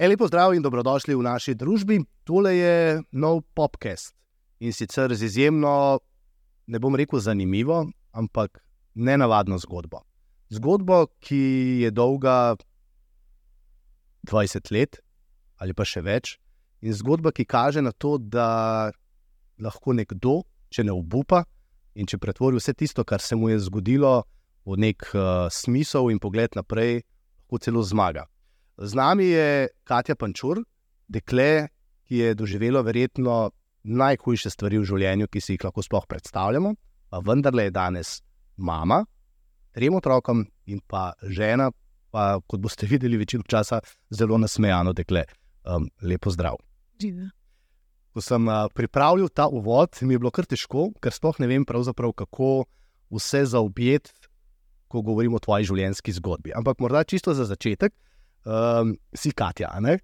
Lepo zdrav in dobrodošli v naši družbi. Tole je nov podcast in sicer z izjemno, ne bom rekel zanimivo, ampak nenavadno zgodbo. Zgodbo, ki je dolga 20 let ali pa še več, in zgodba, ki kaže na to, da lahko nekdo, če ne obupa in če pretvori vse tisto, kar se mu je zgodilo, v nek uh, smisel in pogled naprej, lahko celo zmaga. Z nami je Katja Pančur, dekle, ki je doživelo verjetno najhujše stvari v življenju, ki si jih lahko sploh predstavljamo, pa vendarle je danes mama, trem otrokom in pa žena, pa kot boste videli, večino časa zelo nasmejano dekle. Um, lepo zdrav. Živa. Ko sem uh, pripravljal ta uvod, mi je bilo kar težko, ker sploh ne vem, kako vse zaobjeti, ko govorimo o tvoji življenjski zgodbi. Ampak morda čisto za začetek, um, si Katja, ne?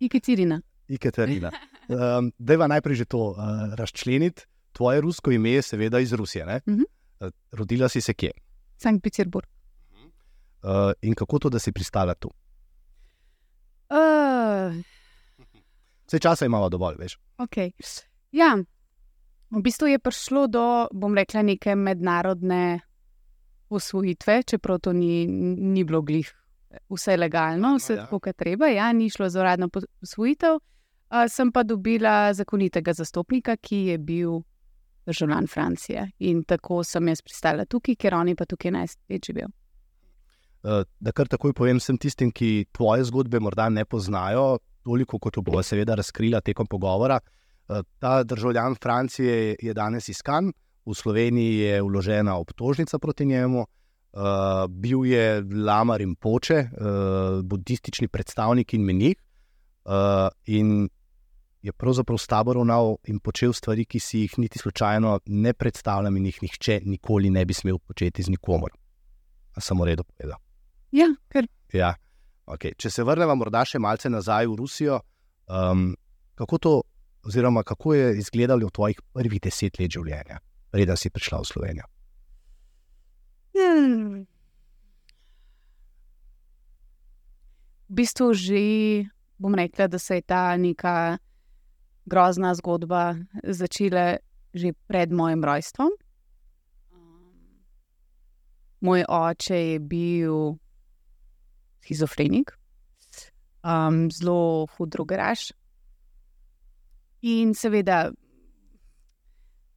Ikaterina. Ikaterina. Um, Dejva najprej že to uh, razčleniti. Tvoje rusko ime je seveda iz Rusije. Uh Mhm. -huh. Rodila si se kje? Sankt Peterburg. Uh, in kako to, da si pristala tu? Uh, Vse časa imamo dovolj, veš. okay. Ja, v bistvu je prišlo do, bom rekla, neke mednarodne usvojitve, čeprav to ni, ni bilo glih vse legalno, vse ja. tako, kot treba, ja, ni šlo za uradno usvojitev. Uh, sem pa dobila zakonitega zastopnika, ki je bil državljan Francije. In tako sem jaz pristala tukaj, ker on je pa tukaj največ živel. Uh, da kar takoj povem vsem tistim, ki tvoje zgodbe morda ne poznajo, toliko kot bo seveda razkrila tekom pogovora. Uh, ta državljan Francije je danes iskan, v Sloveniji je vložena obtožnica proti njemu. Uh, bil je Lama Rimpoče, uh, budistični predstavnik in menik, uh, in je pravzaprav s tabo ravnal in počel stvari, ki si jih niti slučajno ne predstavljam, in jih nihče nikoli ne bi smel početi z nikomor. Samo redo povedal. Ja, ker Ja. Okay. Če se vrnemo morda še malce nazaj v Rusijo, um, kako, to, oziroma kako je izgledalo v tvojih prvih deset let življenja, preden si prišla v Slovenijo? Hmm. V bistvu že, bom rekla, da se je ta neka grozna zgodba začela že pred mojim rojstvom. Moj oče je bil schizofrenik, um, zelo hud drugeraš. In seveda,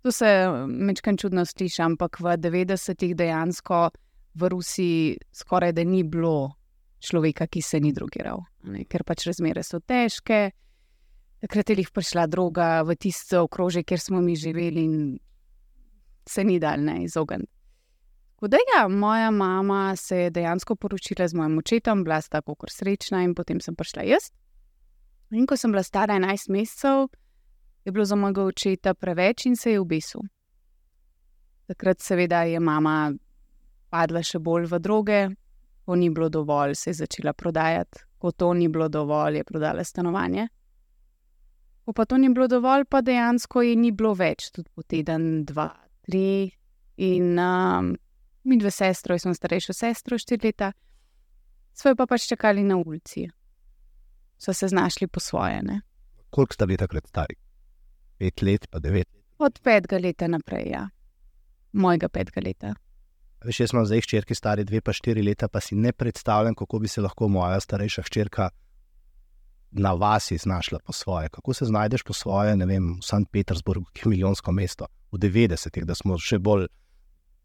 to se mečkaj čudno sliši, ampak v 90-ih dejansko v Rusiji skoraj da ni bilo človeka, ki se ni drugiral, ne, ker pač razmere so težke. Takrat je jih prišla droga v tisto okrožje, kjer smo mi živeli, in se ni dal ne izogniti. Tako da, ja, moja mama se je dejansko poročila z mojim očetom, bila sta kot srečna, in potem sem prišla jaz. In ko sem bila stara 11 mesecev, je bilo za mojega očeta preveč in se je ubesil. Takrat, seveda, je mama padla še bolj v droge, ko ni bilo dovolj, se je začela prodajati, ko to ni bilo dovolj, je prodala stanovanje. Ko pa to ni bilo dovolj, pa dejansko je ni bilo več, tudi po teden, dva, tri. In um, mi dve sestri, jaz sem starejša sestra, štiri leta, svoje pa pač čakali na ulici. So se znašli po svoje. Ne? Koliko sta bili takrat stari? Pet let, pa devet. Od petega leta naprej, ja. Mojega petega leta. Veš, jaz imam zdaj hčerki stari dve, pa štiri leta, pa si ne predstavljam, kako bi se lahko moja starejša hčerka na vasi znašla po svoje. Kako se znajdeš po svoje, ne vem, v St. Petersburgu, ki je milijonsko mesto, v 90-ih, da smo še bolj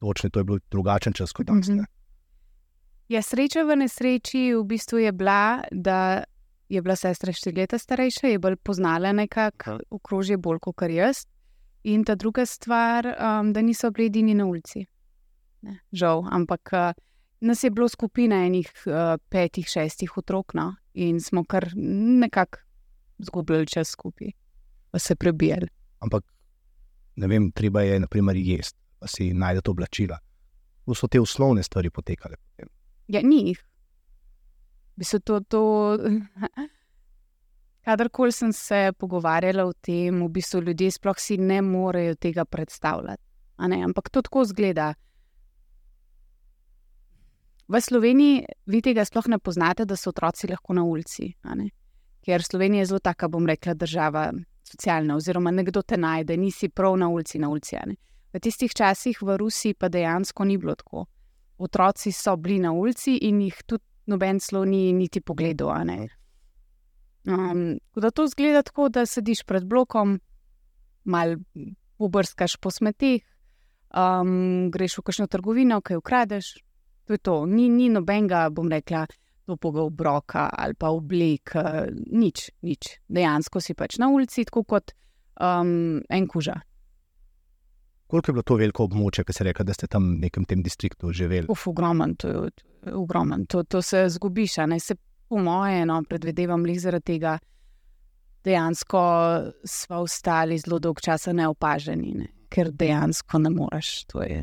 točni, to je bil drugačen čas kot danes. Mhm. Ja, sreča v nesreči v bistvu je bila, da je bila sestra štiri leta starejša, je bolj poznala nekako okrožje bolj kot jaz. In ta druga stvar, um, da niso bili edini na ulici. Ne, žal, ampak uh, nas je bilo skupina enih uh, petih, šestih otrok, no, in smo kar nekako zgubili čas skupaj, pa se prebijali. Ampak, ne vem, treba je, naprimer, jesti, pa si najdete oblačila. Kako so te osnovne stvari potekale? Potem? Ja, ni jih. Bi se to. to... Kadarkoli sem se pogovarjala o tem, v bistvu ljudje sploh si ne morejo tega predstavljati. Ampak to tako zgleda. v Sloveniji vi tega sploh ne poznate, da so otroci lahko na ulici. Ker Slovenija je zelo taka, bom rekla, država socialna, oziroma nekdo te najde, nisi prav na ulici, na ulici. V tistih časih v Rusiji pa dejansko ni bilo tako. Otroci so bili na ulici in jih tudi noben slo ni niti pogledal. Um, da to zgleda tako, da sediš pred blokom, malo pobrskaš po smetih, um, greš v kakšno trgovino, kaj ukradeš. To je to, ni, ni nobenega, bom rekla, toplega obroka ali pa oblek, uh, nič, nič. Dejansko si pač na ulici, tako kot um, en kuža. Koliko je bilo to veliko območje, ki ste rekli, da ste tam v nekem tem distriktu živeli? Uf, ogromen, to je ogromen, to, to se zgubiš. Se, po moje, no, predvidevam, jih zaradi tega dejansko smo ostali zelo dolg čas neopaženi, ne? ker dejansko ne moreš. To je,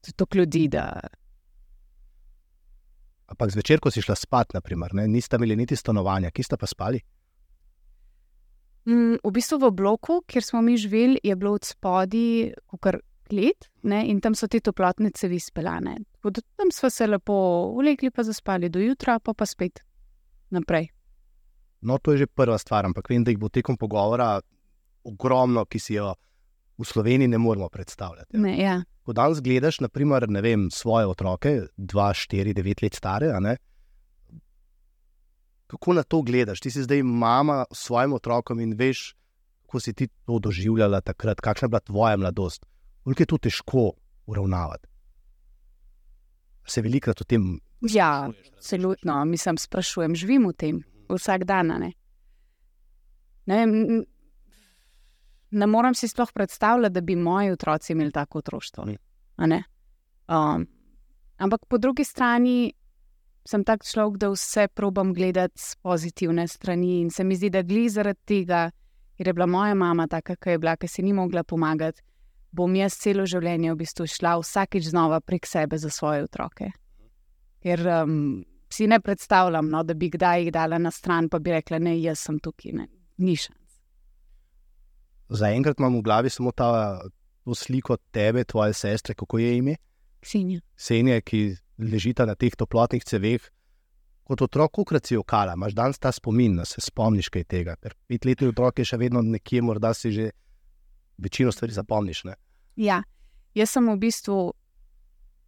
to je to ljudi. Da... Ampak zvečer, ko si šla spat, naprimer, ne, niste imeli niti stanovanja, ki ste pa spali? Mm, v bistvu v bloku, kjer smo mi živeli, je bilo od spodaj kar let ne, in tam so te toplotne cevi speljane. Tam smo se lepo ulegli, pa zaspali do jutra, pa pa spet naprej. No, to je že prva stvar, ampak vem, da jih bo tekom pogovora ogromno, ki si jo v Sloveniji ne moremo predstavljati. Ne, ja. Ko danes gledaš, naprimer, vem, svoje otroke, 2, 4, 9 let stare, kako na to gledaš? Ti si zdaj mama s svojim otrokom in veš, kako si ti to doživljala takrat, kakšna je bila tvoja mladosti. Koliko je to težko uravnavati? Se velikrat o tem. Ja, celotno, mislim, sprašujem, živim v tem vsak dan. Ne? Ne, ne morem si sploh predstavljati, da bi moji otroci imeli tako otroštvo. Um, ampak po drugi strani sem tak človek, da vse probam gledati z pozitivne strani. In se mi zdi, da gli zaradi tega, ker je bila moja mama taka, ki je bila, ki si ni mogla pomagati, bom jaz celo življenje v bistvu šla vsakeč znova prek sebe za svoje otroke. Ker um, si ne predstavljam, no, da bi kdaj jih dala na stran, pa bi rekla, ne, jaz sem tukaj, ne, ni šans. Zaenkrat imam v glavi samo ta sliko tebe, tvoje sestre, kako je ime. Ksenija. Ksenija, ki ležita na teh toplotnih ceveh. Kot otrok, ukrat si okala, imaš danes ta spomin, da se spomniš kaj tega. Petletni otrok je še vedno nekje, morda si že večino stvari zapomniš. Ne? Ja, jaz sem v bistvu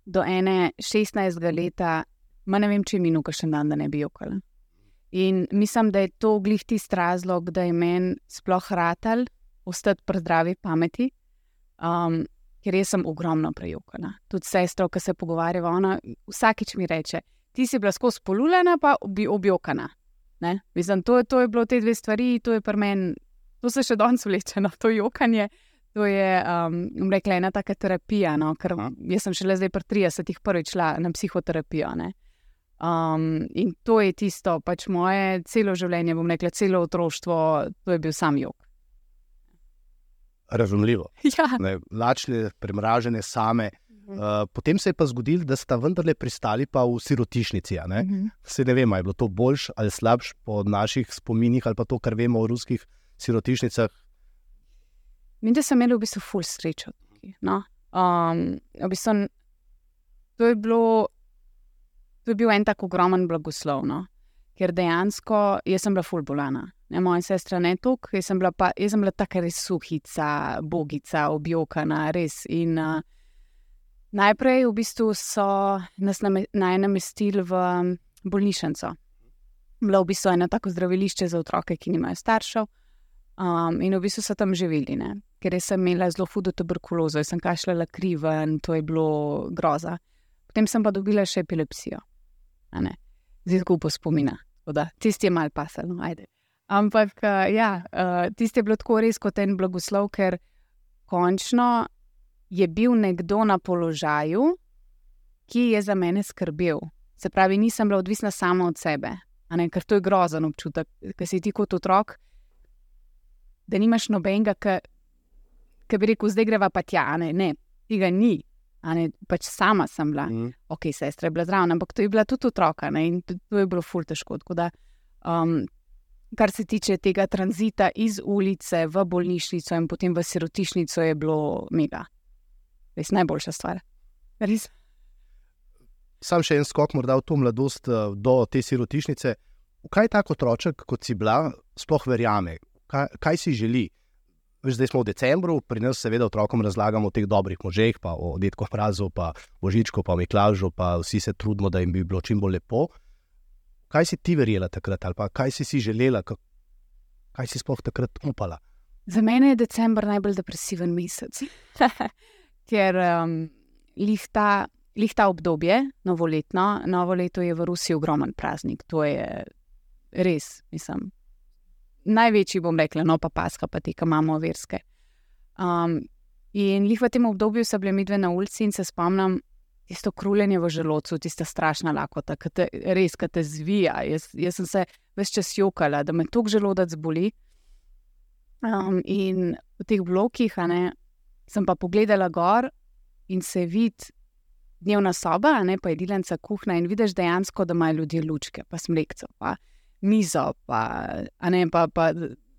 do ene 16. leta, ma ne vem, če mi nuka še dan, da ne bi okala. In mislim, da je to glih tisti razlog, da je meni sploh ratal ostati pri zdravi pameti. Um, ker jaz sem ogromno prejokana. Tudi sestra, ki se pogovarja, ona vsakič mi reče: Ti si bila skozi polulena, pa bi objokana. Mislim, to, to je bilo te dve stvari, to je pri meni, to se še danes vleče, no, to jokanje. To je, um, rekla, ena taka terapija, no, ker jaz sem šele zdaj pri 30-ih prvič šla na psihoterapijo. Um, in to je tisto, pač moje celo življenje, bom rekla, celo otroštvo, to je bil sam jok razumljivo. Ja. Lačne, premražene, same. Uh, potem se je pa zgodilo, da sta vendarle pristali pa v sirotišnici. Ne? Uh -huh. Se ne vem, je bilo to boljš ali slabš po naših spominih ali pa to, kar vemo o ruskih sirotišnicah. Mi, da sem imel v bistvu full srečo. No? Um, v bistvu, to, je bilo, to je bil en tako ogromen blagoslov, no? ker dejansko jaz sem bila full bolana ne, moja sestra ne tok, jaz sem bila pa, jaz sem bila tako res suhica, bogica, objokana, res. In uh, najprej v bistvu so nas naj namestili v bolnišnico. Bilo v bistvu eno tako zdravilišče za otroke, ki nimajo staršev. Um, in v bistvu so tam živeli, ne? ker sem imela zelo hudo tuberkulozo, sem kašljala kriven, to je bilo groza. Potem sem pa dobila še epilepsijo. Zdaj, po spomina, da tisti je mal pasal, no, ajde. Ampak uh, ja, uh, tisti je bilo tako res kot en blagoslov, ker končno je bil nekdo na položaju, ki je za mene skrbel. Se pravi, nisem bila odvisna samo od sebe, ne, ker to je grozen občutek, ker si ti kot otrok, da nimaš nobenega, ki bi rekel, zdaj greva pa tja, ne, ne tega ni. Ne, pač sama sem bila, mm. ok, sestra je bila zraven, ampak to je bila tudi otroka ne, in to, to je bilo ful teško. Da, um, kar se tiče tega tranzita iz ulice v bolnišnico in potem v sirotišnico, je bilo mega. Res najboljša stvar. Res. sam še en skok, morda v to mladosti, uh, do te sirotišnice. V kaj tako otroček, kot si bila, sploh verjame? Kaj, kaj si želi? Veš, zdaj smo v decembru, pri nas seveda otrokom razlagamo o teh dobrih možeh, pa o Detku Prazu, pa Božičku, pa Miklažu, pa vsi se trudimo, da jim bi bilo čim bolj lepo. Kaj si ti verjela takrat, ali kaj si si želela, kaj si sploh takrat upala? Za mene je decembr najbolj depresiven mesec, ker um, lihta, lihta obdobje, novoletno, novo leto je v Rusiji ogromen praznik. To je res, mislim, največji, bom rekla, no pa paska, pa te, ki imamo verske. Um, in jih v tem obdobju so bile midve na ulici in se spomnim tisto kruljenje v želodcu, tista strašna lakota, ki te res, ki te zvija. Jaz, jaz sem se več čas jokala, da me tok želodec boli. Um, in v teh blokih ne, sem pa pogledala gor in se vidi. Dnevna soba, ne pa jedilnica kuhna, in vidiš dejansko, da imajo ljudje lučke, pa smrekce, pa mizo, pa, ne, pa, pa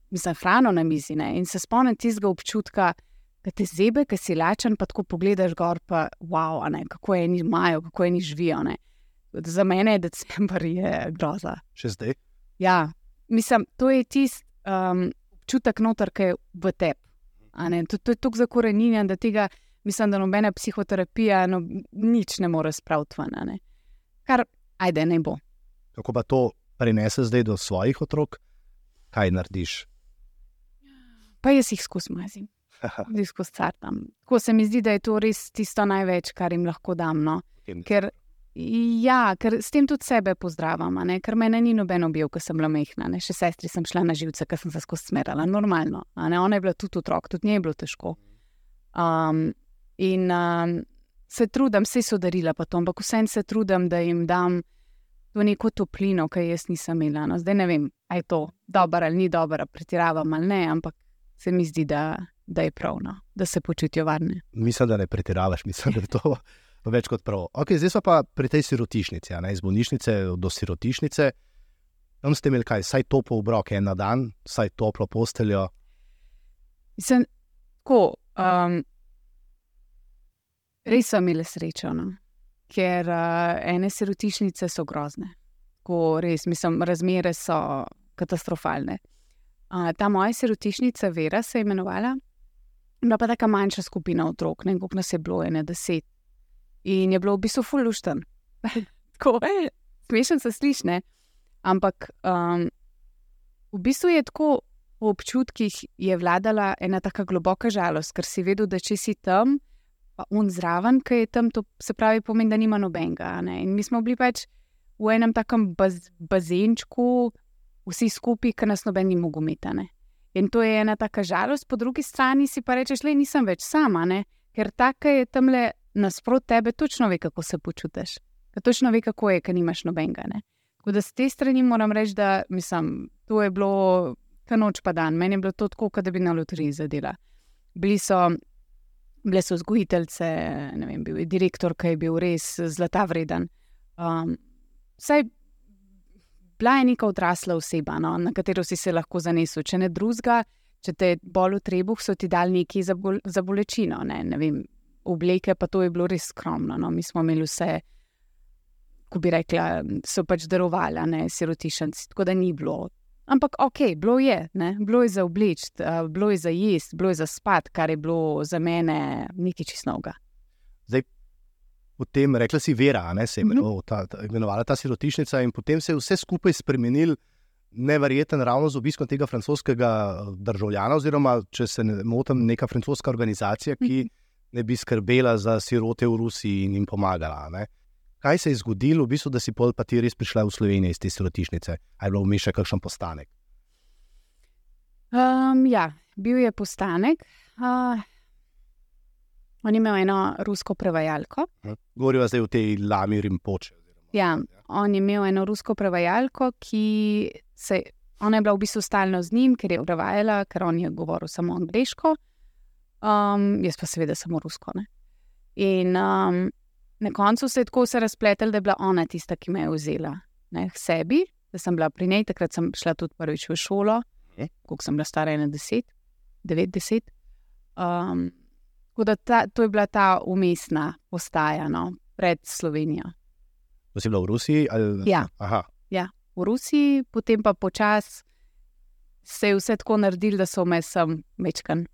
mislim, hrano na mizi. Ne, in se spomnim tistega občutka, da te zebe, ki si lačen, pa tako pogledaš gor, pa wow, ne, kako je njih imajo, kako je njih živijo. Ne. Za mene je decembr je groza. Še zdaj? Ja, mislim, to je tisti um, občutek noter, ki je v tebi. To, to je tako zakorenjen, da tega, mislim, da nobena psihoterapija no, nič ne more spraviti ven. Kar, ajde, ne bo. Kako pa to prenese zdaj do svojih otrok, kaj narediš? Pa jaz jih skozi mazim, jih skozi cartam. Tako se mi zdi, da je to res tisto največ, kar jim lahko dam. No? Ker, ja, ker s tem tudi sebe pozdravljam, ker meni ni noben objel, ko sem bila mehna. Ne? Še sestri sem šla na živce, ker sem se skozi smerala, normalno. Ona je bila tudi otrok, tudi njej je bilo težko. Um, in um, se trudim, vse so darila, pa to, ampak vsem se trudim, da jim dam to neko toplino, ki jaz nisem imela. No, zdaj ne vem, ali je to dobro ali ni dobro, pretiravam ali ne, ampak se mi zdi, da, da je prav, no, da se počutijo varne. Mislim, da ne pretiravaš, mislim, da je to več kot prav. Okay, zdaj pa pri tej sirotišnici, ne, iz bolnišnice do sirotišnice. Tam ste imeli kaj, saj toplo obrok en na dan, saj toplo posteljo. Mislim, tako. Um, res so imeli srečo. No? ker uh, ene sirotišnice so grozne. Ko res, mislim, razmere so katastrofalne. Uh, ta moja sirotišnica, Vera, se je imenovala, bila pa tako manjša skupina otrok, ne koliko nas je bilo, ene deset. In je bilo v bistvu fulušten. tako, smešen se slišne. Ampak um, v bistvu je tako. V občutkih je vladala ena tako globoka žalost, ker si vedel, da če si tam, pa on zraven, ki je tam, to se pravi, pomeni, da nima nobenega. In mi smo bili pač v enem takem baz, bazenčku, vsi skupaj, ki nas noben ni mogel imeti. In to je ena taka žalost, po drugi strani si pa rečeš, le nisem več sama, ne? ker tako je tam le nasprot tebe, točno ve, kako se počutiš. Točno ve, kako je, ker nimaš nobenega. Tako da z te strani moram reči, da mislim, to je bilo ta noč pa dan. Meni je bilo to tako, da bi na loteriji zadela. Bili so bile so vzgojiteljice, ne vem, bil je direktor, ki je bil res zlata vreden. Um, saj bila je neka odrasla oseba, no, na katero si se lahko zanesel. Če ne drugega, če te bolj v trebuh, so ti dali nekaj za, bol za bolečino. Ne, ne vem, obleke pa to je bilo res skromno. No. Mi smo imeli vse, ko bi rekla, so pač darovali, ne sirotišenci, tako da ni bilo Ampak ok, bilo je, ne? bilo je za obleč, bilo je za jesti, bilo je za spat, kar je bilo za mene nekaj čistnoga. Zdaj, potem rekla si Vera, ne se je mm -hmm. ta, ta, imenovala ta sirotišnica, in potem se je vse skupaj spremenil. Neverjeten, ravno z obiskom tega francoskega državljana, oziroma, če se ne motim, neka francoska organizacija, ki mhm. ne bi skrbela za sirote v Rusiji in jim pomagala. Ne? kaj se je zgodilo, v bistvu, da si pol pa ti res prišla v Slovenijo iz te sirotišnice? Ali je bilo vmes še kakšen postanek? Um, ja, bil je postanek. Uh, on je imel eno rusko prevajalko. Govorijo zdaj o tej Lami Rimpoče. Ja, on je imel eno rusko prevajalko, ki se. Ona je bila v bistvu stalno z njim, ker je prevajala, ker on je govoril samo angliško, um, jaz pa seveda samo rusko. Ne? In um, Na koncu se je tako vse razpletel, da je bila ona tista, ki me je vzela ne, k sebi, da sem bila pri njej. Takrat sem šla tudi prvič v šolo, mhm. koliko sem bila stara, ena deset, devet, deset. Um, tako da ta, to je bila ta umestna postaja no, pred Slovenijo. To si bila v Rusiji? Ali... Ja. Aha. v Rusiji, potem pa počasi se je vse tako naredilo, da so me sem mečkan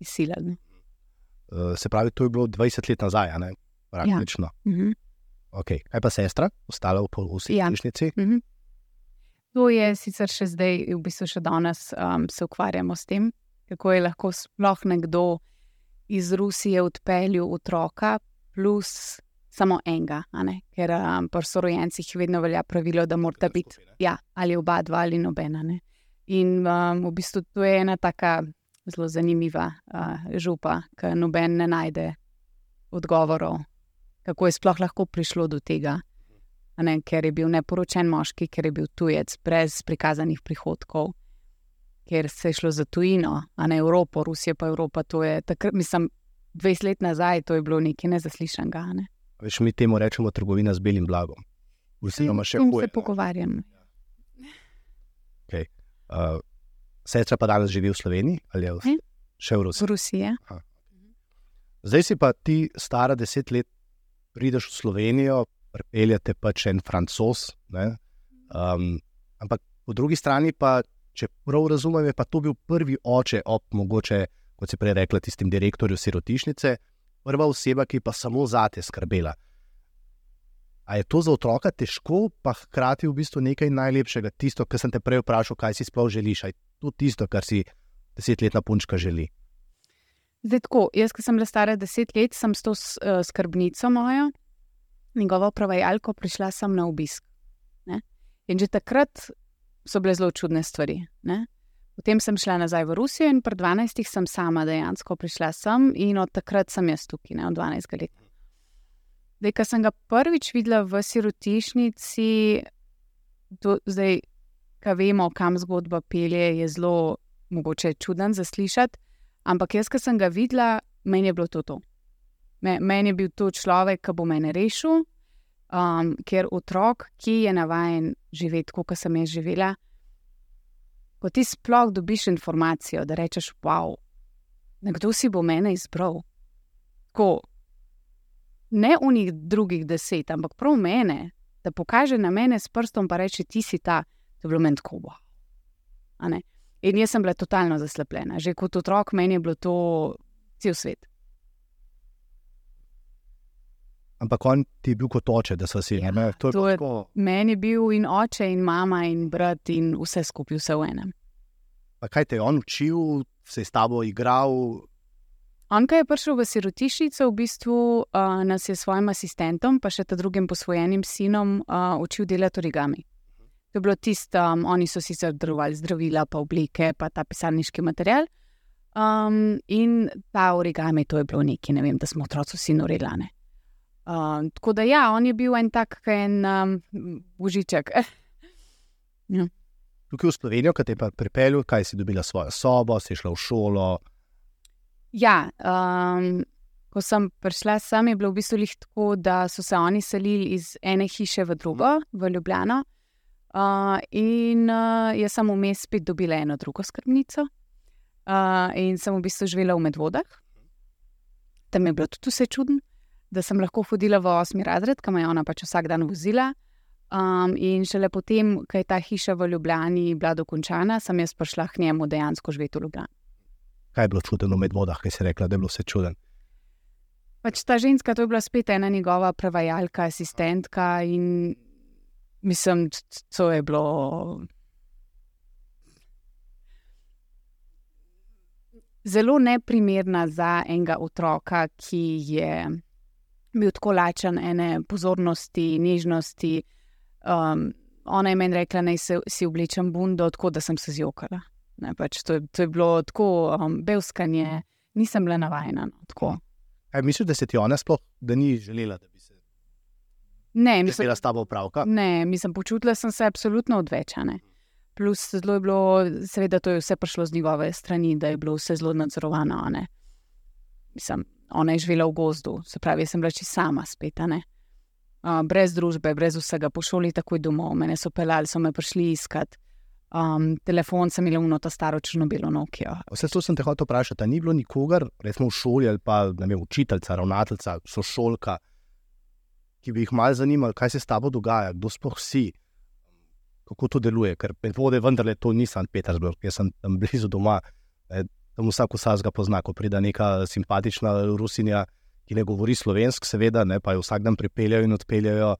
izsilili. Uh, se pravi, to je bilo 20 let nazaj, ne? praktično. Mhm. Okay. Kaj pa sestra, ostala v Polhusi, Ja. v Križnici? Mhm. To je sicer še zdaj, v bistvu še danes um, se ukvarjamo s tem, kako je lahko sploh nekdo iz Rusije odpeljal otroka, plus samo enega, ker um, pri sorojencih vedno velja pravilo, da morata biti ja, ali oba dva ali nobena. Ne? In um, v bistvu to je ena taka zelo zanimiva uh, župa, ki noben ne najde odgovorov, kako je sploh lahko prišlo do tega. Ne, ker je bil neporočen moški, ker je bil tujec, brez prikazanih prihodkov, ker se je šlo za tujino, a ne Evropo, Rusija pa Evropa. To je takrat, mislim, 20 let nazaj, to je bilo nekaj nezaslišanega. Ne. Veš, mi temu rečemo trgovina z belim blagom. Oziroma še huje. se pogovarjam. Uh, sestra pa danes živi v Sloveniji ali v, Ne. še v Z Rusiji. Rusije. Zdaj si pa ti stara deset let, prideš v Slovenijo, pripeljete pač en francos. ne, Um, ampak po drugi strani pa, če prav razumem, je pa to bil prvi oče ob mogoče, kot si prej rekla, tistim direktorju sirotišnice, prva oseba, ki pa samo zate skrbela. A je to za otroka težko, pa hkrati v bistvu nekaj najlepšega, tisto, kar sem te prej vprašal, kaj si sploh želiš, aj to tisto, kar si desetletna punčka želi. Zdaj tako, jaz, ki sem bila stara deset let, sem s to skrbnico mojo, njegovo prevajalko, prišla sem na obisk. Ne? In že takrat so bile zelo čudne stvari. Ne? Potem sem šla nazaj v Rusijo in pred 12 sem sama dejansko prišla sem in od takrat sem jaz tukaj, ne, od 12 let. Zdaj, ko sem ga prvič videla v sirotišnici, to, zdaj, ko vemo, kam zgodba pelje, je zelo mogoče čuden za slišati. Ampak jaz, ki sem ga videla, meni je bilo to. to. Me, meni je bil to človek, ki bo mene rešil, um, ker otrok, ki je navaden živeti tako, kot sem jaz živela, ko ti sploh dobiš informacijo, da rečeš, wow, nekdo si bo mene izbral. Tako, ne unih drugih deset, ampak prav mene, da pokaže na mene s prstom in reče: Ti si ta, je bilo meni tako. In jaz sem bila totalno zaslepljena. Že kot otrok meni je bilo to cel svet. Ampak on ti je bil kot oče, da so si Ja, ne, to je, to je- tako, Meni je bil in oče, in mama, in brat, in vse skupaj, vse v enem. pa kaj te je on učil, se je s tabo igral. On, ki je prišel v sirotišnico, v bistvu uh, nas je s svojim asistentom, pa še ta drugim posvojenim sinom, uh, učil delati origami. To je bilo tisto, um, oni so sicer darovali zdravila, pa oblike, pa ta pisarniški material. Um, in ta origami, to je bilo nekaj, ne vem, da smo otroci vsi norelane. Uh, tako da ja, on je bil en tak, en um, božiček. Tukaj v Slovenijo, ki te je pripeljal, kaj si dobila svojo sobo, si šla v šolo. Ja, um, ko sem prišla sem, je bilo v bistvu tako, da so se oni selili iz ene hiše v drugo, v Ljubljano. Uh, in uh, jaz sem vmes spet dobila eno drugo skrbnico. Uh, in sem v bistvu živela v Medvodah. Tam je bilo tudi vse čudno, da sem lahko hodila v osmi razred, kam je ona pač vsak dan vozila. Um, in šele potem, ko je ta hiša v Ljubljani bila dokončana, sem jaz prišla k njemu dejansko živeti v Ljubljani. Kaj je bilo čudno v medvodah, ki si rekla, da je bilo vse čuden. Pač ta ženska, to je bila spet ena njegova prevajalka, asistentka in mislim, to je bilo. Zelo neprimerna za enega otroka, ki je bil tako lačen ene pozornosti, nežnosti. Um, ona je meni rekla, naj se si oblečem bundo, tako da sem se zjokala. Ne, pač to, je, to je bilo tako um, belskanje, nisem bila navajena. No. Kaj misliš, da se ti ona sploh, ni želela, da bi se Ne, mislim, imela s tabo opravka? ne, mislim, počutila sem se absolutno odvečane. Plus, zelo je bilo, seveda, to je vse prišlo z njegove strani, da je bilo vse zelo nadzorovano. Mislim, ona je živela v gozdu, se pravi, sem bila čisto sama spet. Uh, brez družbe, brez vsega, po šoli takoj domov, mene so pelali, so me prišli iskat. Um, telefon sem imela uno, ta staro črno-belo Nokia. Vse to sem te hotel vprašati, ni bilo nikogar, recimo v šoli ali pa vem, učiteljica, ravnateljica, sošolka, ki bi jih malo zanimali, kaj se s tabo dogaja, kdo sploh si, kako to deluje. Ker vode, vendarle, to ni St. Petersburg, jaz sem tam blizu doma, tam vsak vsaj ga pozna, ko pride neka simpatična Rusinja, ki ne govori slovensk, seveda, ne, pa jo vsak dan pripeljajo in odpeljajo,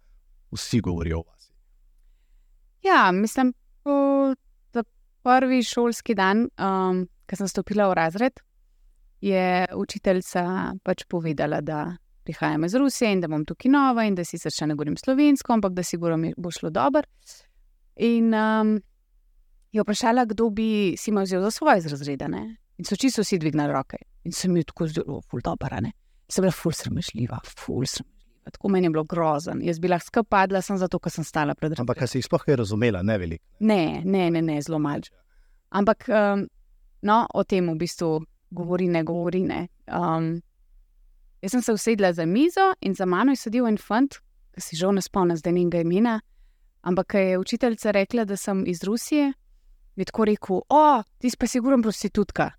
vsi govorijo o vas. Ja, mislim, da prvi šolski dan, um, ko sem stopila v razred, je učiteljica pač povedala, da prihajam iz Rusije in da bom tukaj nova in da si se še ne govorim slovensko, ampak da si govorim, bo šlo dobro. In um, je vprašala, kdo bi si me vzel za svoje iz razreda. Ne? In so čisto vsi dvignili roke. In sem jim tako zelo, ful dobro, ne. Sem bila ful sramežljiva, ful sramežljiva. Tako meni je bilo grozen. Jaz bila skrb padla sem zato, ker sem stala pred drugim. Ampak, si jih sploh kaj razumela, ne veliko? Ne, ne, ne, ne zelo malce. Ampak um, no, o tem v bistvu govori, ne govori. Ne. Um, jaz sem se usedla za mizo in za mano je sedel en fant, ki si žal ne spomnim zdaj njenega imena. Ampak, ker je učiteljica rekla, da sem iz Rusije, je tako rekel: O, ti si pa siguren prostitutka.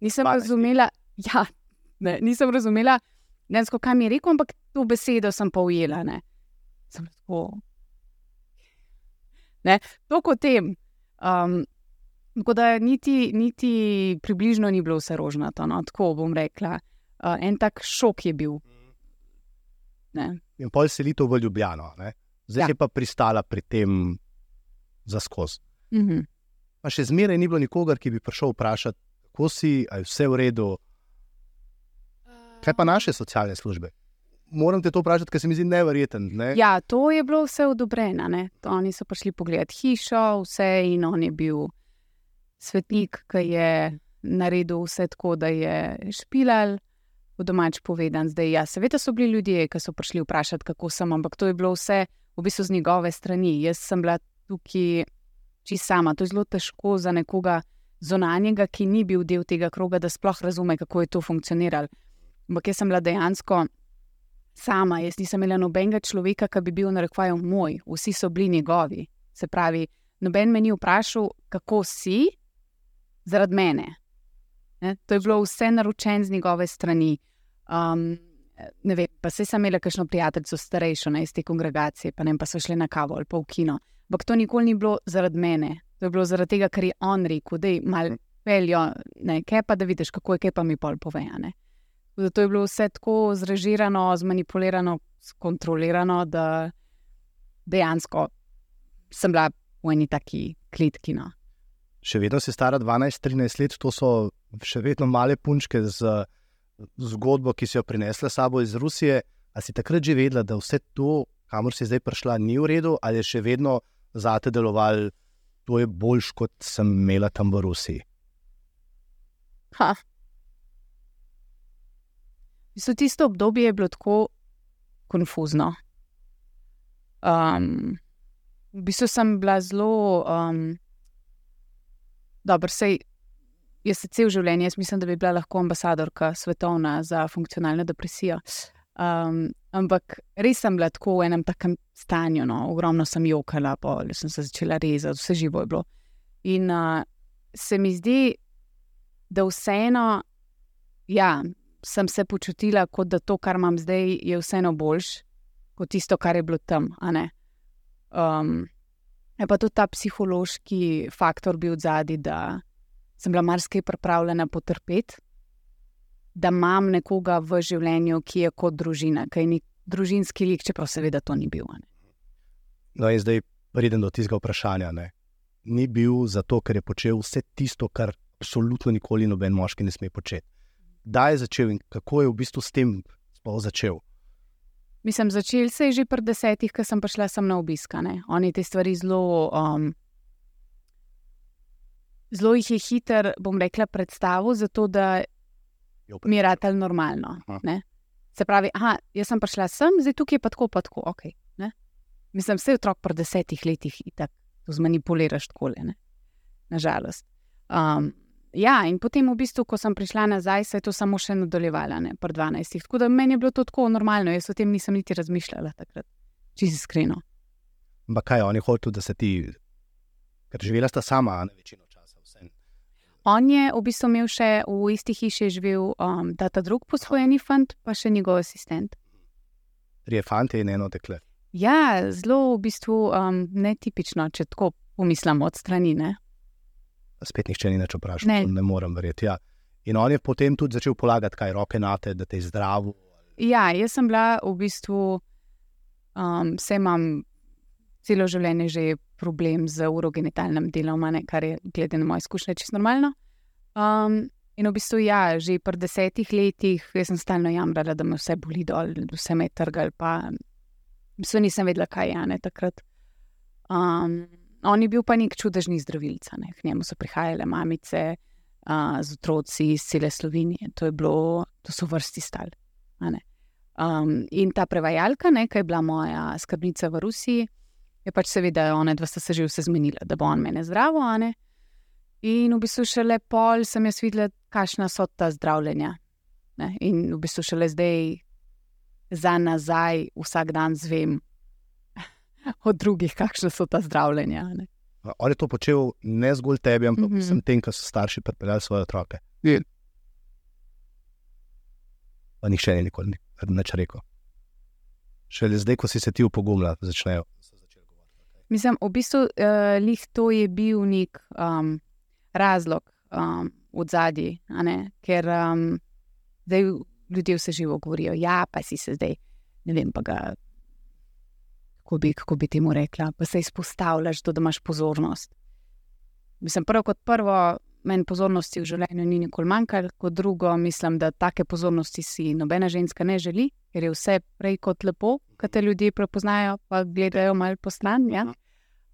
Nisem Dvanajst. razumela, ja, ne, nisem razumela, dejansko, kaj mi je rekel, ampak to besedo sem pa ujela. Ne. Sem tako. Ne, to kot tem. Um, tako da niti, niti približno ni bilo vse rožnato, no, tako bom rekla. Uh, en tak šok je bil. Ne. In pol selitev v Ljubljano, ne? zdaj Ja. je pa pristala pri tem za skozi. Mhm. Pa še zmeraj ni bilo nikogar, ki bi prišel vprašati, kako si, ali je vse v redu. Kaj pa naše socialne službe? Moram te to vprašati, ker se mi zdi neverjeten. Ne? Ja, to je bilo vse odobreno. ne. Oni so prišli pogledat hišo, vse in on je bil svetnik, ki je naredil vse tako, da je špilal, v domač povedan. Zdaj, ja, seveda so bili ljudje, ki so prišli vprašati, kako sem, ampak to je bilo vse v bistvu z njegove strani. Jaz sem bila tukaj čisto sama. To je zelo težko za nekoga zonanjega, ki ni bil del tega kroga, da sploh razume, kako je to funkcioniralo. Ampak jaz sem bila dejansko sama, jaz nisem imela nobenega človeka, ki bi bil na rekvaju moj, vsi so bili njegovi. Se pravi, noben me ni vprašal, kako si, zaradi mene. Ne? To je bilo vse naročeno z njegove strani. Um, ne vem, pa se sem imela kakšno prijateljico starejšo ne, iz te kongregacije, pa ne pa so šli na kavo ali pa v kino. Ampak to nikoli ni bilo zaradi mene, to je bilo zaradi tega, ker je on rekel, da je malo peljo, ne, kaj pa da vidiš, kako je, kaj pa mi pol povejane. Zato je bilo vse tako zrežirano, zmanipulirano, skontrolirano, da dejansko sem bila v eni taki klitki. No. Še vedno si stara 12-13 let, to so še vedno male punčke z zgodbo, ki si jo prinesla sabo iz Rusije. A si takrat že vedela, da vse to, kamor si zdaj prišla, ni v redu, ali je še vedno zate deloval, to je boljš, kot sem imela tam v Rusiji? Ha. Bistvu tisto obdobje je bilo tako konfuzno. Um, v bistvu sem bila zelo. Um, Dobro, sej, jaz se cel življenje, jaz mislim, da bi bila lahko ambasadorka svetovna za funkcionalno depresijo. Um, ampak res sem bila tako v enem takem stanju, no, ogromno sem jokala, pa sem se začela rezati, vse živo je bilo. In uh, se mi zdi, da vseeno, ja, sem se počutila, kot da to, kar imam zdaj, je vseeno boljš kot tisto, kar je bilo tam. Um, je pa tudi ta psihološki faktor bil zadnji, da sem bila marsikaj pripravljena potrpeti, da imam nekoga v življenju, ki je kot družina, ki je nek družinski lik, čeprav seveda to ni bil. ne. No, in zdaj pridem do tistega vprašanja. Ne? Ni bil zato, ker je počel vse tisto, kar absolutno nikoli noben moški ne sme početi. Kdaj je začel in kako je v bistvu s tem sploh začel? Mislim, začel se je že pred desetih, ko sem prišla sem na obiskane. Oni te stvari zelo. Um, zelo jih je hiter, bom rekla, predstavil, zato da mi je ratelj normalno. Se pravi, aha, jaz sem prišla sem, zdaj tukaj je pa tako, pa tako, ok. Ne? Mislim, vse otrok pred desetih letih itak to zmanipuliraš tako, nažalost. Um, ja, in potem v bistvu, ko sem prišla nazaj, se je to samo še nadaljevalo, ne, pred 12. Tako da meni je bilo to tako normalno, jaz o tem nisem niti razmišljala takrat, čisto iskreno. Ampak kaj on je hotel, da se ti, ker živela sta sama, ne večino. On je v bistvu imel še v isti hiši živel um, ta, ta drug posvojeni fant, pa še njegov asistent. Trije fanti in eno dekle. Ja, zelo v bistvu um, netipično, če tako pomislim od strani. Ne? Spet nihče ni več vprašal, Ne. ne. ne morem verjeti. Ja. In on je potem tudi začel polagati kaj roke na te, da te je zdrav. Ja, jaz sem bila v bistvu, um, vse imam celo življenje že problem z urogenitalnim delom, ne, kar je, glede na moje izkušnje, čisto normalno. Um, in v bistvu, ja, že pri desetih letih sem stalno jamrala, da me vse boli dol, vse me je trgal, pa v bistvu nisem vedela, kaj je a ne takrat. Um, on je bil pa nek čudežni zdravilca, ne. k njemu so prihajale mamice uh, z otroci iz cele Slovenije. To, bilo, to so vrsti ne. Um, in ta prevajalka, ki je bila moja skrbnica v Rusiji, je pač seveda ona dva sta se že vse zmenila, da bo on mene zdravo. a ne. In v bistvu šele pol sem jaz videla, kakšna so ta zdravljenja. Ne. In v bistvu šele zdaj, za nazaj, vsak dan zvem od drugih, kakšne so ta zdravljenja. ne. On je to počel ne zgolj tebi, ampak mm -hmm. vsem tem, ki so starši pripeljali svoje otroke. Ja. Pa nihče ni nikoli ni- nič rekel. Šele zdaj, ko si se ti upogumila, začnejo. Mislim, v bistvu uh, lih to je bil nek um, razlog um, od zadaj, ker um, zdaj ljudje vse živo govorijo. Ja, pa si se zdaj, ne vem pa ga, kako bi, kako bi temu rekla, pa se izpostavljaš, to, da imaš pozornost. Mislim, prvo kot prvo, meni pozornosti v življenju ni nikoli manjkalo, kot drugo, mislim, da take pozornosti si nobena ženska ne želi, ker je vse prej kot lepo, kad te ljudje prepoznajo, pa gledajo malo po stran. Ja?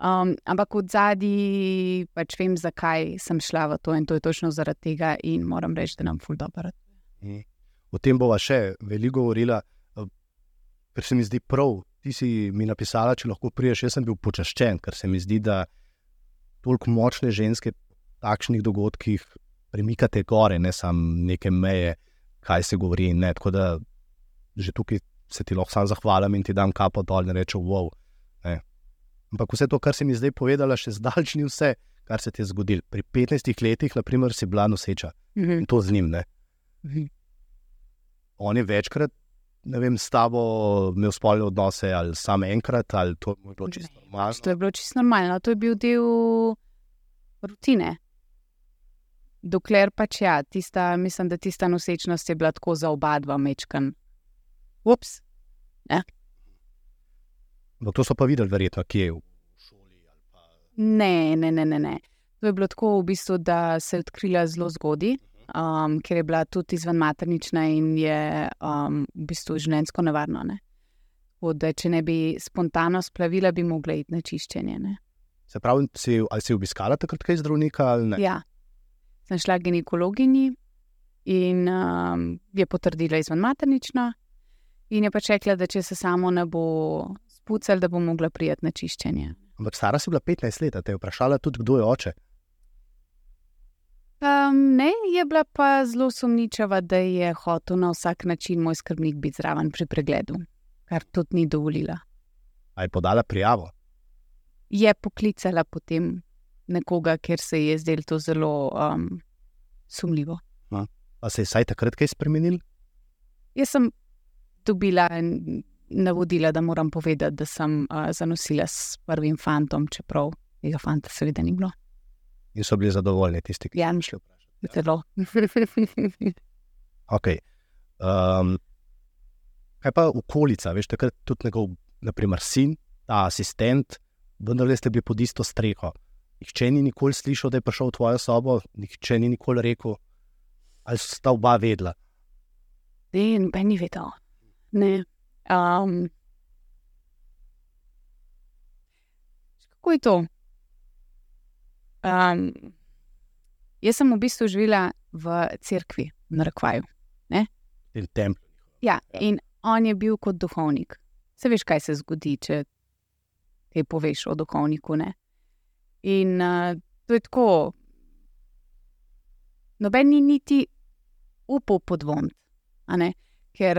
Um, ampak od zadaj pač vem, zakaj sem šla v to in to je točno zaradi tega, in moram reči, da nam ful dobro. Mhm. O tem bova še veliko govorila, ker se mi zdi prav. Ti si mi napisala, če lahko priješ. Jaz sem bil počaščen, ker se mi zdi, da toliko močne ženske v takšnih dogodkih premikate gore, ne samo neke meje, kaj se govori. Ne. Tako da že tukaj se ti lahko sam zahvalim in ti dam kapo dol in rečem, wow. Ne. Ampak vse to, kar si mi zdaj povedala, še zdaleč ni vse, kar se ti je zgodilo. Pri 15 letih, naprimer, si bila noseča Mhm. in to z njim. Ne. Mhm. On je večkrat, ne vem, s tabo imel spolne odnose, ali samo enkrat, ali to je bilo čisto To normalno. je bilo čisto normalno, to je bil del rutine. Dokler pač ja, tista, mislim, da tista nosečnost je bila tako za oba dva mečkan. Ups, Ampak to so pa videli, verjetno, kje je v šoli. Pa... ne, ne, ne, ne, ne. To je bilo tako v bistvu, da se je odkrila zelo zgodaj, um, ker je bila tudi izven maternična in je um, v bistvu življenjsko nevarno. Ne? Tako Da, če ne bi spontano splavila, bi mogla iti na čiščenje. Ne? Se pravi, si, ali si obiskala takrat kaj zdravnika ne? Ja, sem šla k ginekologinji in um, je potrdila izven maternično. In je pač rekla, da če se samo ne bo spucal, da bo mogla prijeti na čiščenje. Ampak stara si bila 15 let, te je vprašala tudi, kdo je oče. Um, ne, je bila pa zelo sumničava, da je hotel na vsak način moj skrbnik biti zraven pri pregledu, kar tudi ni dovolila. A je podala prijavo. Je poklicala potem nekoga, ker se je zdelo to zelo um, sumljivo. Pa se je saj takrat kaj spremenil? Jaz sem dobila navodila, da moram povedati, da sem uh, zanosila s prvim fantom, čeprav tega fanta seveda ni bilo. In so bili zadovoljni tisti, ki Ja, so šli vprašati. Zelo. Okay. Um, kaj pa okolica, veš, takrat tudi njegov, naprimer, sin, ta asistent, vendar ste bili pod isto streho. Nihče ni nikoli slišal, da je prišel v tvojo sobo, nihče ni nikoli rekel, ali sta oba vedela. Ne, noben ni vedel. Ne. Um, kako je to? Um, jaz sem v bistvu živela v cerkvi, na Rekvaju. In templju. Ja, Ja. in on je bil kot duhovnik. Se veš, kaj se zgodi, če kaj poveš o duhovniku. Ne? In uh, to je tako. Noben ni niti upal podvomiti, a ne? ker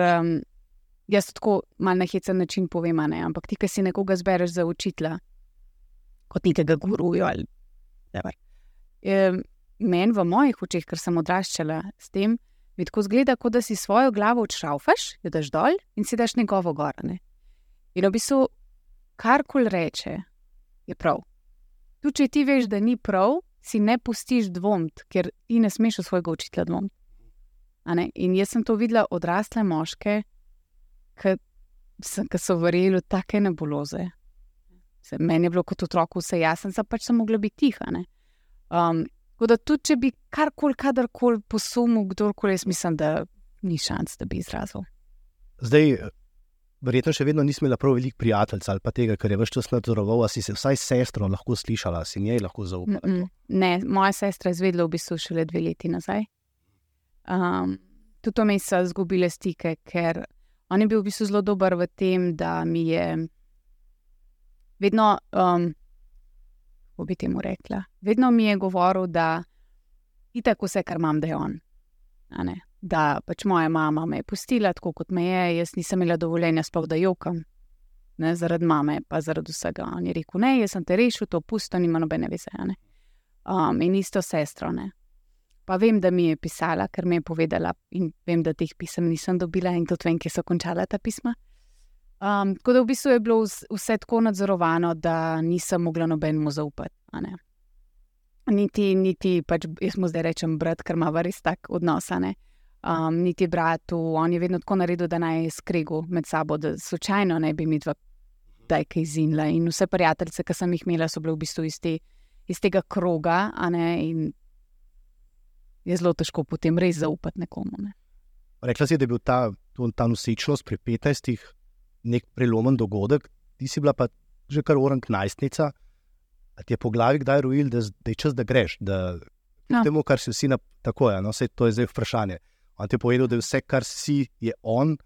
jaz tako mal na hecen način povem, a ne? ampak ti, ki si nekoga zbereš za učitla, kot nekega guruja ali meni v mojih očeh, ker sem odraščala s tem, mi tako zgleda, kot da si svojo glavo odšraufaš, jo daš dol in si daš njegovo gorane. In v bistvu, karkoli reče, je prav. Tudi če ti veš, da ni prav, si ne pustiš dvomiti, ker ti ne smeš v svojega učitelja dvomiti. In jaz sem to videla odrasle moške, ki so verjeli v take nebuloze. Meni je bilo kot otroku vse jasno, da pač sem mogla biti tiha. Um, Tako da tudi, če bi karkoli, kadarkoli posumil, kdorkoli, jaz mislim, da ni šans, da bi izrazil. Zdaj, verjetno še vedno nisem imela prav veliko prijateljev ali pa tega, kar je vse čas nadzoroval, si se vsaj sestro lahko slišala, si njej lahko zaupala. Mm -mm. Ne, moja sestra je zvedela v bistvu šele dve leti nazaj. Um, tudi to mi so izgubile stike, ker on je bil v bistvu zelo dober v tem, da mi je vedno. Um, kako bi temu rekla. Vedno mi je govoril, da je tako vse, kar imam, da je on. Da pač moja mama me je pustila tako, kot me je, jaz nisem imela dovoljenja, sploh da jokam. Ne, zaradi mame, pa zaradi vsega. On je rekel: Ne, jaz sem te rešil, to pusto, nima nobene veze. Um, in isto sestro. Ne. Pa vem, da mi je pisala, ker mi je povedala, in vem, da teh pisem nisem dobila, in tudi vem, kje so končala ta pisma. Um, tako da v bistvu je bilo vse tako nadzorovano, da nisem mogla nobenemu zaupati. Niti, niti pač, jaz mu zdaj rečem, brat, ker ima res tak odnos. Um, niti bratu, on je vedno tako naredil, da naj skregu med sabo, da slučajno ne bi mi dva daj kaj zinila. In vse prijateljice, ki sem jih imela, so bile v bistvu iz, te, iz tega kroga. In je zelo težko potem res zaupati nekomu. Ne. Rekla si, da je bil ta, ta nosečnost pri 15 nek prelomen dogodek, ti si bila pa že kar orang najstnica. A ti je po glavi kdaj rojil, da, da je čas, da greš, da no. temu, kar si vsi na tako je. No, vse to je zdaj vprašanje. On ti je povedal, da je vse, kar si, je on,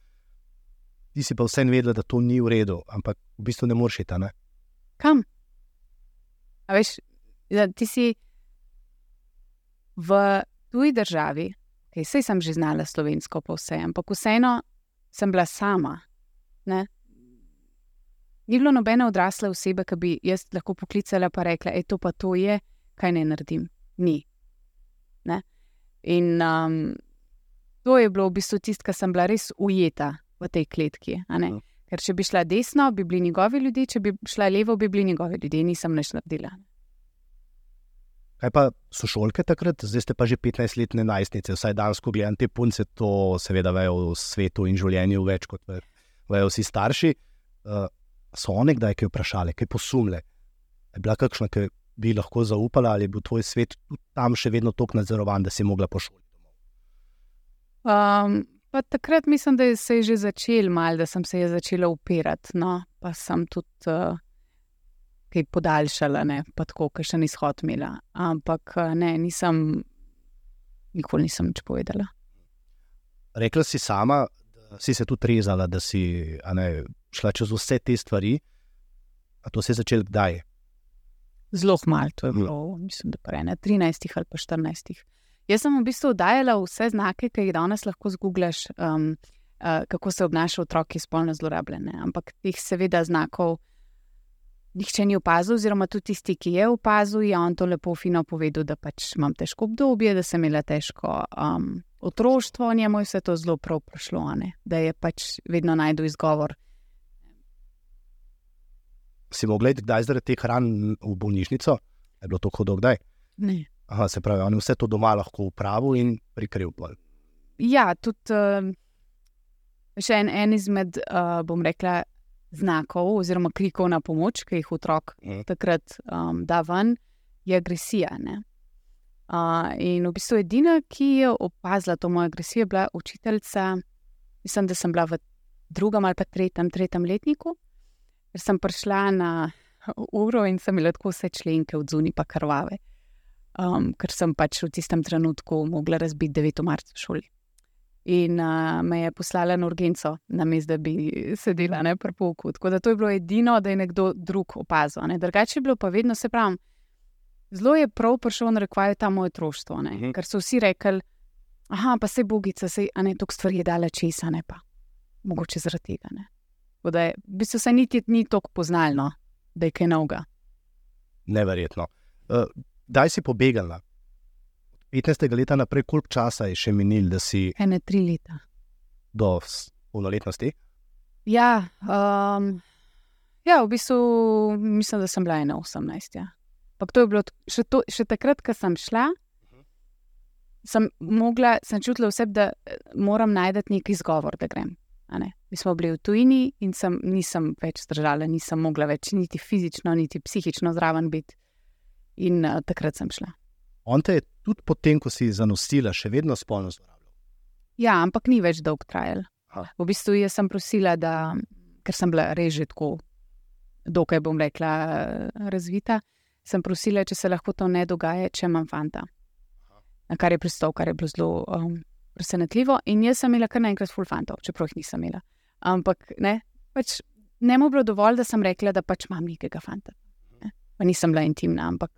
ti si pa vse vedela, da to ni v redu, ampak v bistvu ne moreš iti. Kam? A veš, da ti si v tuji državi, ki okay, sem že znala slovensko, pa vse, ampak vseeno sem bila sama. Ne? Ni bilo nobene odrasle osebe, ki bi jaz lahko poklicala in rekla: E, to pa to je, kaj ne naredim. Ni. Ne? In um, to je bilo v bistvu tisto, kar sem bila res ujeta v tej kletki. Uh. Ker če bi šla desno, bi bili njegovi ljudje, če bi šla levo, bi bili njegovi ljudje, nisem več naredila. Kaj pa so šolke takrat, zdaj ste pa že 15-letne najstnice, vsaj danes, ko gledam te punce, to seveda vejo v svetu in življenju več kot vejo vsi starši, uh, so oni kdaj kaj vprašali, kaj posumle. Je bila kakšna, ki bi lahko zaupala, ali je bil tvoj svet tam še vedno tako nadzorovan, da si mogla pošoliti? Um, takrat mislim, da se je že začel mal, da sem se je začela upirati. No, pa sem tudi uh, kaj podaljšala, ne, pa tako, ker še nisem hod imela. Ampak uh, ne, nisem, nikoli nisem nič povedala. Rekla si sama, si se tudi rezala, da si ne, šla čez vse te stvari. A to se je začelo kdaj? Zelo malo, to je bilo, hm. mislim, da pa ne 13 ali pa 14. Jaz sem v bistvu dajala vse znake, ki jih danes lahko zguglaš, um, uh, kako se obnaša otrok, ki je spolno zlorabljen. Ampak teh, seveda, znakov nihče ni opazil, oziroma tudi tisti, ki je opazil, je on to lepo fino povedal, da pač imam težko obdobje, da sem imela težko. Um, otroštvo, njemu je vse to zelo prav prišlo, da je pač vedno najdel izgovor. Si mogla iti kdaj zaradi teh hran v bolnišnico? Je bilo to hudo kdaj? Ne. Aha, se pravi, on je vse to doma lahko upravil in prikril. Ja, tudi uh, še en, en izmed, uh, bom rekla, znakov oziroma klikov na pomoč, ki jih otrok mm. takrat um, da ven, je agresija. Ne? in v bistvu edina, ki je opazila to mojo agresijo, je bila učiteljica. Mislim, da sem bila v drugem ali pa tretjem, tretjem letniku, ker sem prišla na uro in sem imela tako vse členke od zunaj, pa krvave. Um, ker sem pač v tistem trenutku mogla razbiti 9. marca v šoli. In uh, me je poslala na urgenco, na mestu, da bi sedela na prpoku. Tako da to je bilo edino, da je nekdo drug opazil. Drugače je bilo pa vedno, se pravi, Zelo je prav prišel na rekvaju ta moj otroštvo, uh mhm. ker so vsi rekli, aha, pa se bogica, se ne toliko stvari je dala česa, ne pa. Mogoče zaradi tega. Ne. Da je, v bistvu se niti ni tako poznalo, da je kaj novega. Neverjetno. Uh, daj si pobegala. 15. leta naprej, koliko časa je še minil, da si Ene tri leta. do polnoletnosti? Ja, um, ja, v bistvu mislim, da sem bila ena 18. Ja. Ampak to je bilo še, to, še takrat, ko sem šla. Sem, mogla, sem čutila vse, da eh, moram najti neki izgovor, da grem. Mi smo bili v tujini in sem, nisem več zdržala, nisem mogla več niti fizično, niti psihično zraven biti. In uh, takrat sem šla. On te je tudi potem, ko si zanosila, še vedno spolno zlorabljal. Ja, ampak ni več dolg trajal. Aha. V bistvu jaz sem prosila, da, ker sem bila res že tako, dokaj bom rekla, razvita, sem prosila, če se lahko to ne dogaja, če imam fanta. Na kar je pristal, kar je bilo zelo um, presenetljivo. In jaz sem imela kar naenkrat full fantov, čeprav jih nisem imela. Ampak ne, pač ne mu bilo dovolj, da sem rekla, da pač imam nekega fanta. Ne? Pa nisem bila intimna, ampak.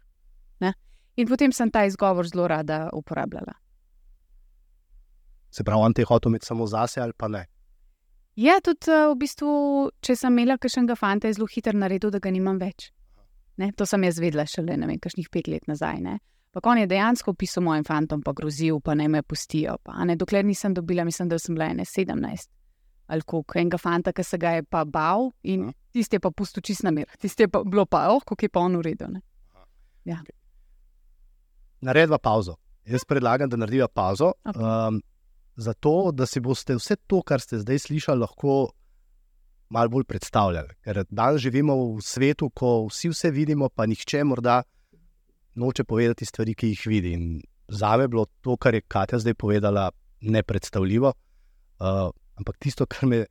In potem sem ta izgovor zelo rada uporabljala. Se pravi, on te je hotel imeti samo zase ali pa ne. Ja, tudi uh, v bistvu, če sem imela kakšnega fanta, je zelo hitro naredil, da ga nimam več. Ne? To sem jaz vedela šele, ne vem, kakšnih pet let nazaj. Ne? Pa on je dejansko pisal mojim fantom, pa grozil, pa naj me pustijo. Pa, ne, dokler nisem dobila, mislim, da sem bila ene 17 ali koliko enega fanta, ki se ga je pa bal in tisti je pa pustil čist na mir. Tisti je pa bilo pa, oh, kako je pa on uredil. Ne? Naredva pauzo. Jaz predlagam, da narediva pauzo. Okej. Um, zato, da si boste vse to, kar ste zdaj slišali, lahko malo bolj predstavljali. Ker danes živimo v svetu, ko vsi vse vidimo, pa nihče morda noče povedati stvari, ki jih vidi. In za me je bilo to, kar je Katja zdaj povedala, nepredstavljivo. Uh, ampak tisto, kar me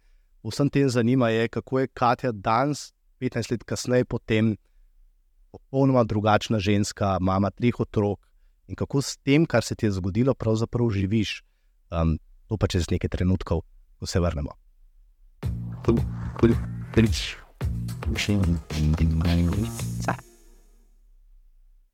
vsem tem zanima, je, kako je Katja danes, 15 let kasneje, potem popolnoma drugačna ženska, mama treh otrok in kako s tem, kar se ti je zgodilo, pravzaprav živiš. Um, to pa čez nekaj trenutkov, ko se vrnemo. Cool. Cool. Feliz. Machine.